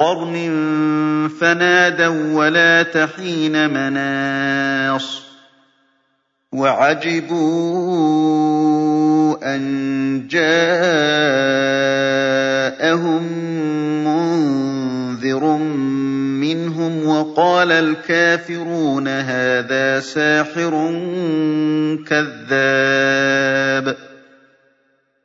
قرن فنادوا ولا تحين مناص وعجبوا أن جاءهم منذر منهم وقال الكافرون هذا ساحر كذاب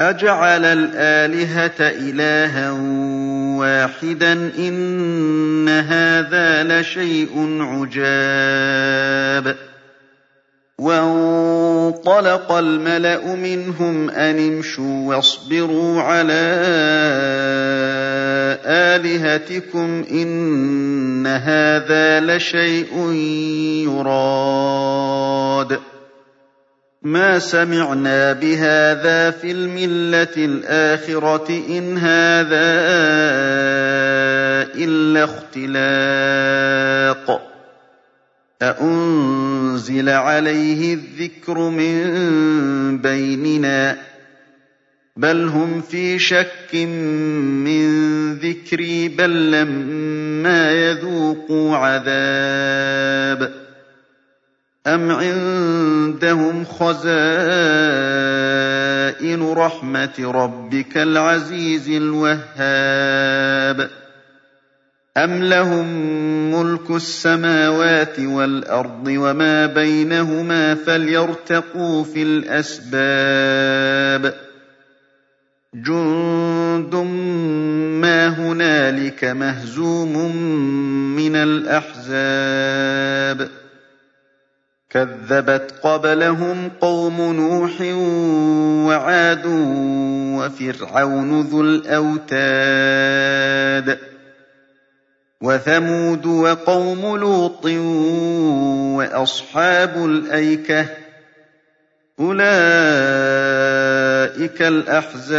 أَجَعَلَ الْآلِهَةَ إِلَٰهًا وَاحِدًا ۖ إِنَّ هَٰذَا لَشَيْءٌ عُجَابٌ. وَانطَلَقَ الْمَلَأُ مِنْهُمْ أَنِ امْشُوا وَاصْبِرُوا عَلَىٰ آلِهَتِكُمْ ۖ إِنَّ هَٰذَا لَشَيْءٌ يُرَادُ. مَا سَمِعْنَا بِهَٰذَا فِي الْمِلَّةِ الْآخِرَةِ إِنْ هَٰذَا إِلَّا اخْتِلَاقٌ. أَأُنزِلَ عَلَيْهِ الذِّكْرُ مِن بَيْنِنَا ۚ؟ بَلْ هُمْ فِي شَكٍّ مِّن ذِكْرِي بَل لَّمَّا يَذُوقُوا عَذَابِ. أَمْ عِندَهُمْ خَزَائِنُ رَحْمَةِ رَبِّكَ الْعَزِيزِ الْوَهَّابِ أَمْ لَهُم مُّلْكُ السَّمَاوَاتِ وَالْأَرْضِ وَمَا بَيْنَهُمَا فَلْيَرْتَقُوا فِي الْأَسْبَابِ جُندٌ مَّا هُنَالِكَ مَهْزُومٌ مِّنَ الْأَحْزَابِ كَذَّبَتْ قَبْلَهُمْ قَوْمُ نُوحٍ وَعَادٌ وَفِرْعَوْنُ ذُو الْأَوْتَادِ وَثَمُودُ وَقَوْمُ لُوطٍ وَأَصْحَابُ الْأَيْكَةِ ۚ أُولَٰئِكَ الْأَحْزَابُ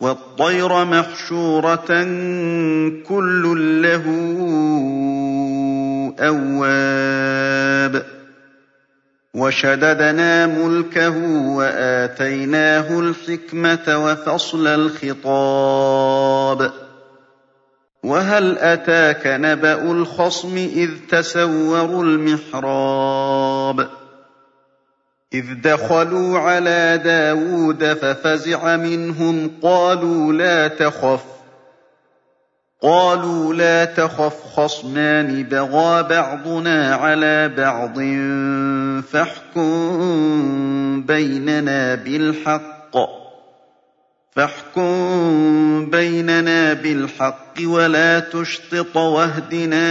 وَالطَّيْرَ مَحْشُورَةً ۖ كُلٌّ لَّهُ أَوَّابٌ. وَشَدَدْنَا مُلْكَهُ وَآتَيْنَاهُ الْحِكْمَةَ وَفَصْلَ الْخِطَابِ. وَهَلْ أَتَاكَ نَبَأُ الْخَصْمِ إِذْ تَسَوَّرُوا الْمِحْرَابَ؟ إِذْ دَخَلُوا عَلَىٰ دَاوُودَ فَفَزِعَ مِنْهُمْ قَالُوا لَا تَخَفْ قَالُوا لَا تَخَفْ خَصْمَانِ بَغَىٰ بَعْضُنَا عَلَىٰ بَعْضٍ فَاحْكُم بَيْنَنَا بِالْحَقِّ وَلَا تُشْطِطْ وَاهْدِنَا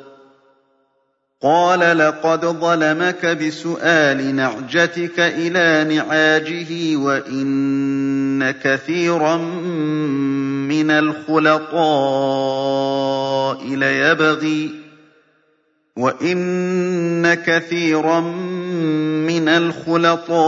قَالَ لَقَدْ ظَلَمَكَ بِسُؤَالِ نَعْجَتِكَ إِلَىٰ نِعَاجِهِ وَإِنَّ كَثِيرًا مِّنَ الْخُلَطَاءِ لَيَبْغِي وَإِنَّ كَثِيرًا مِّنَ الْخُلَطَاءِ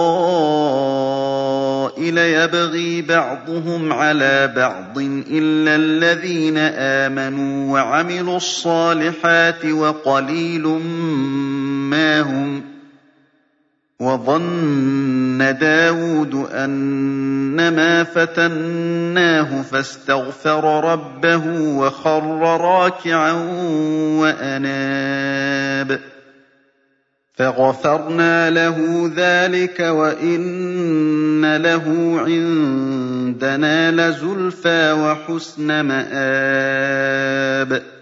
لَيَبْغِي بَعْضُهُمْ عَلَىٰ بَعْضٍ إِلَّا الَّذِينَ آمَنُوا وَعَمِلُوا الصَّالِحَاتِ وَقَلِيلٌ مَّا هُمْ ۗ وَظَنَّ دَاوُودُ أَنَّمَا فَتَنَّاهُ فَاسْتَغْفَرَ رَبَّهُ وَخَرَّ رَاكِعًا وَأَنَابَ. فَغَفَرْنَا لَهُ ذَٰلِكَ وَإِنَّ لَهُ عِندَنَا لَزُلْفَىٰ وَحُسْنَ مَآبٍ.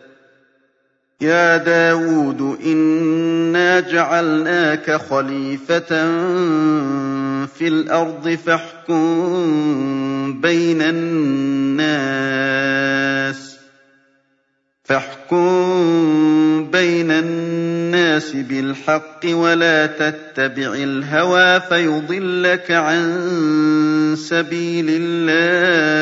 يَا دَاوُودُ إِنَّا جَعَلْنَاكَ خَلِيفَةً فِي الْأَرْضِ فَاحْكُم بَيْنَ النَّاسِ فاحكم بين الناس بالحق ولا تتبع الهوى فيضلك عن سبيل الله.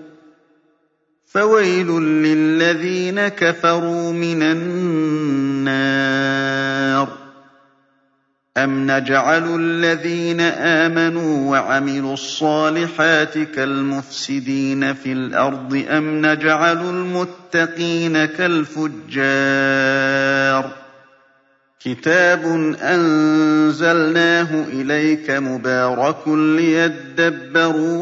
فَوَيْلٌ لِّلَّذِينَ كَفَرُوا مِنَ النَّارِ. أَمْ نَجْعَلُ الَّذِينَ آمَنُوا وَعَمِلُوا الصَّالِحَاتِ كَالْمُفْسِدِينَ فِي الْأَرْضِ أَمْ نَجْعَلُ الْمُتَّقِينَ كَالْفُجَّارِ. كِتَابٌ أَنزَلْنَاهُ إِلَيْكَ مُبَارَكٌ لِّيَدَّبَّرُوا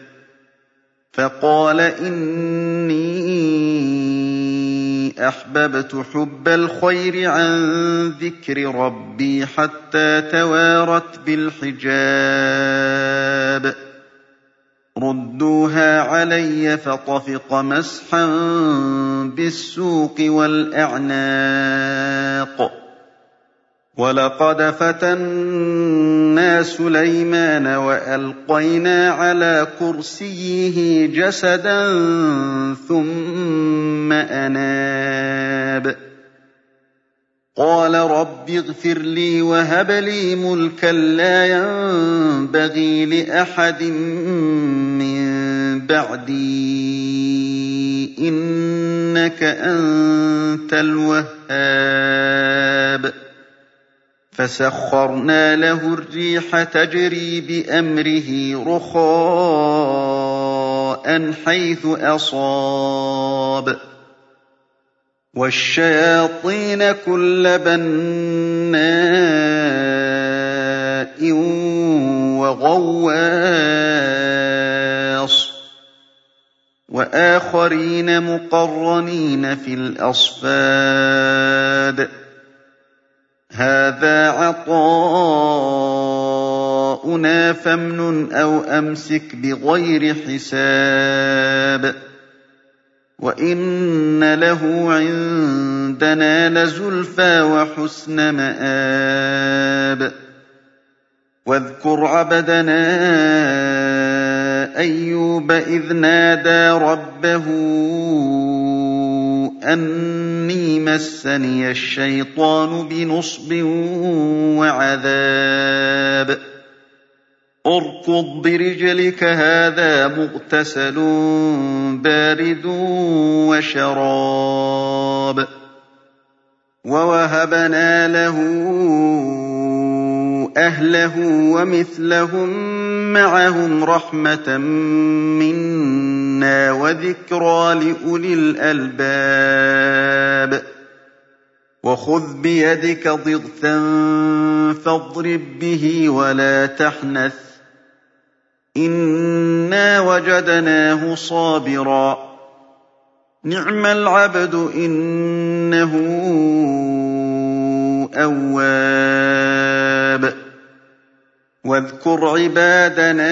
فَقَالَ إِنِّي أَحْبَبْتُ حُبَّ الْخَيْرِ عَن ذِكْرِ رَبِّي حَتَّىٰ تَوَارَتْ بِالْحِجَابِ. رُدُّوهَا عَلَيَّ فَطَفِقَ مَسْحًا بِالسُّوقِ وَالْأَعْنَاقِ. وَلَقَدْ فَتَنَّا سُلَيْمَانَ وَأَلْقَيْنَا عَلَىٰ كُرْسِيِّهِ جَسَدًا ثُمَّ أَنَابَ قَالَ رَبِّ اغْفِرْ لِي وَهَبْ لِي مُلْكًا لَّا يَنبَغِي لِأَحَدٍ مِّن بَعْدِي ۖ إِنَّكَ أَنتَ الْوَهَّابُ فَسَخَّرْنَا لَهُ الرِّيحَ تَجْرِي بِأَمْرِهِ رُخَاءً حَيْثُ أَصَابَ. وَالشَّيَاطِينَ كُلَّ بَنَّاءٍ وَغَوَّاصٍ. وَآخَرِينَ مُقَرَّنِينَ فِي الْأَصْفَادِ. هَٰذَا عَطَاؤُنَا فَامْنُنْ أَوْ أَمْسِكْ بِغَيْرِ حِسَابٍ وَإِنَّ لَهُ عِندَنَا لَزُلْفَىٰ وَحُسْنَ مَآبٍ وَاذْكُرْ عَبْدَنَا أَيُّوبَ إِذْ نَادَىٰ رَبَّهُ أَنِّي مَسَّنِيَ الشَّيْطَانُ بِنُصْبٍ وَعَذَابٍ. ارْكُضْ بِرِجْلِكَ ۖ هَٰذَا مُغْتَسَلٌ بَارِدٌ وَشَرَابٌ. وَوَهَبْنَا لَهُ أَهْلَهُ وَمِثْلَهُم مَّعَهُمْ رَحْمَةً مِّنَّا. وَذِكْرَىٰ لِأُولِي الْأَلْبَابِ وَخُذْ بِيَدِكَ ضِغْثًا فَاضْرِب بِّهِ وَلَا تَحْنَثْ ۗ إِنَّا وَجَدْنَاهُ صَابِرًا ۚ نِّعْمَ الْعَبْدُ ۖ إِنَّهُ أَوَّابٌ وَاذْكُرْ عِبَادَنَا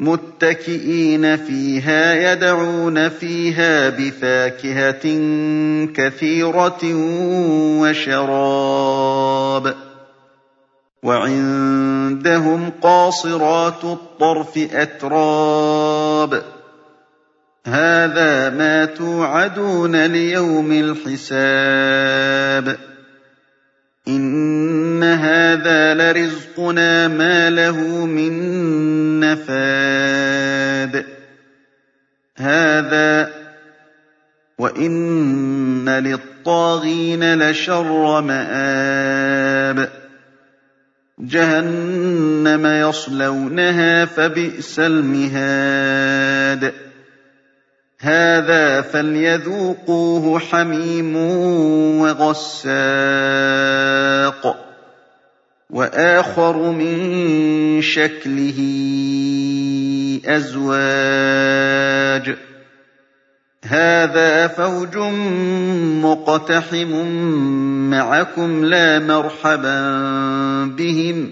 مُتَّكِئِينَ فِيهَا يَدْعُونَ فِيهَا بِفَاكِهَةٍ كَثِيرَةٍ وَشَرَابٍ. وَعِندَهُمْ قَاصِرَاتُ الطَّرْفِ أَتْرَابٌ. هَٰذَا مَا تُوعَدُونَ لِيَوْمِ الْحِسَابِ. إِنَّ هَٰذَا لَرِزْقُنَا مَا لَهُ مِن نَّفَادٍ هَٰذَا وَإِنَّ لِلطَّاغِينَ لَشَرَّ مَآبٍ جَهَنَّمَ يَصْلَوْنَهَا فَبِئْسَ الْمِهَادُ هَٰذَا فَلْيَذُوقُوهُ حَمِيمٌ وَغَسَّاقٌ وَآخَرُ مِن شَكْلِهِ أَزْوَاجٌ. هَٰذَا فَوْجٌ مُّقْتَحِمٌ مَّعَكُمْ لَا مَرْحَبًا بِهِمْ ۚ.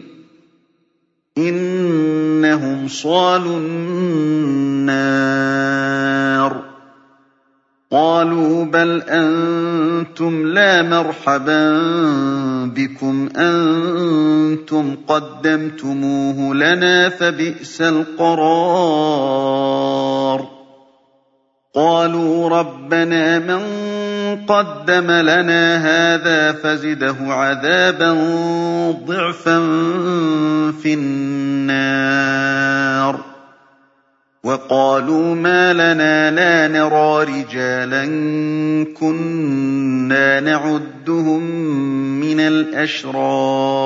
إِنَّهُمْ صَالُو النَّارِ. قَالُوا بَلْ أَنتُمْ لَا مَرْحَبًا بِكُمْ أَنتُمْ قَدَّمْتُمُوهُ لَنَا فَبِئْسَ الْقَرَارُ. قَالُوا رَبَّنَا مَن قَدَّمَ لَنَا هَٰذَا فَزِدْهُ عَذَابًا ضِعْفًا فِي النَّارِ وَقَالُوا مَا لَنَا لَا نَرَىٰ رِجَالًا كُنَّا نَعُدُّهُم مِّنَ الْأَشْرَارِ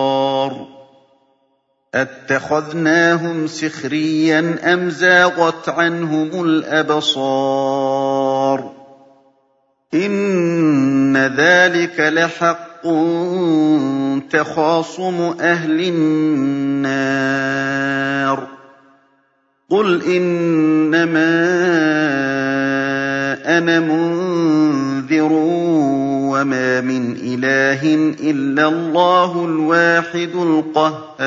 أَتَّخَذْنَاهُمْ سِخْرِيًّا أَمْ زَاغَتْ عَنْهُمُ الْأَبْصَارُ إِنَّ ذَٰلِكَ لَحَقٌّ تَخَاصُمُ أَهْلِ النَّارِ قُلْ إِنَّمَا أَنَا مُنذِرٌ وَمَا مِنْ إِلَٰهٍ إِلَّا اللَّهُ الْوَاحِدُ الْقَهَّارُ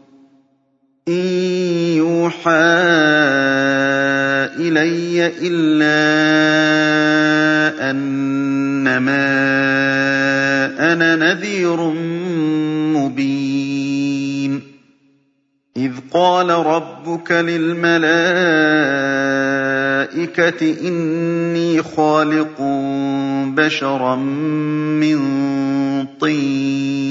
إِن يُوحَىٰ إِلَيَّ إِلَّا أَنَّمَا أَنَا نَذِيرٌ مُّبِينٌ إِذْ قَالَ رَبُّكَ لِلْمَلَائِكَةِ إِنِّي خَالِقٌ بَشَرًا مِّن طِينٍ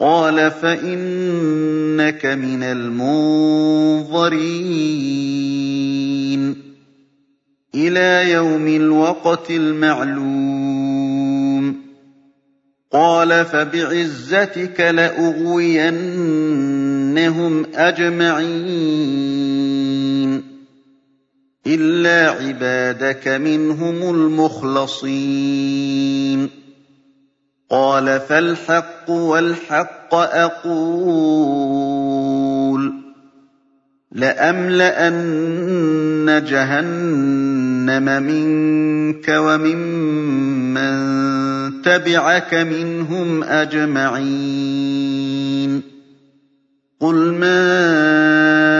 قَالَ فَإِنَّكَ مِنَ الْمُنظَرِينَ. إِلَىٰ يَوْمِ الْوَقْتِ الْمَعْلُومِ. قَالَ فَبِعِزَّتِكَ لَأُغْوِيَنَّهُمْ أَجْمَعِينَ. إِلَّا عِبَادَكَ مِنْهُمُ الْمُخْلَصِينَ. قَالَ فَالْحَقُّ وَالْحَقَّ أَقُولُ لَأَمْلَأَنَّ جَهَنَّمَ مِنكَ وَمِمَّن تَبِعَكَ مِنْهُمْ أَجْمَعِينَ قُلْ مَا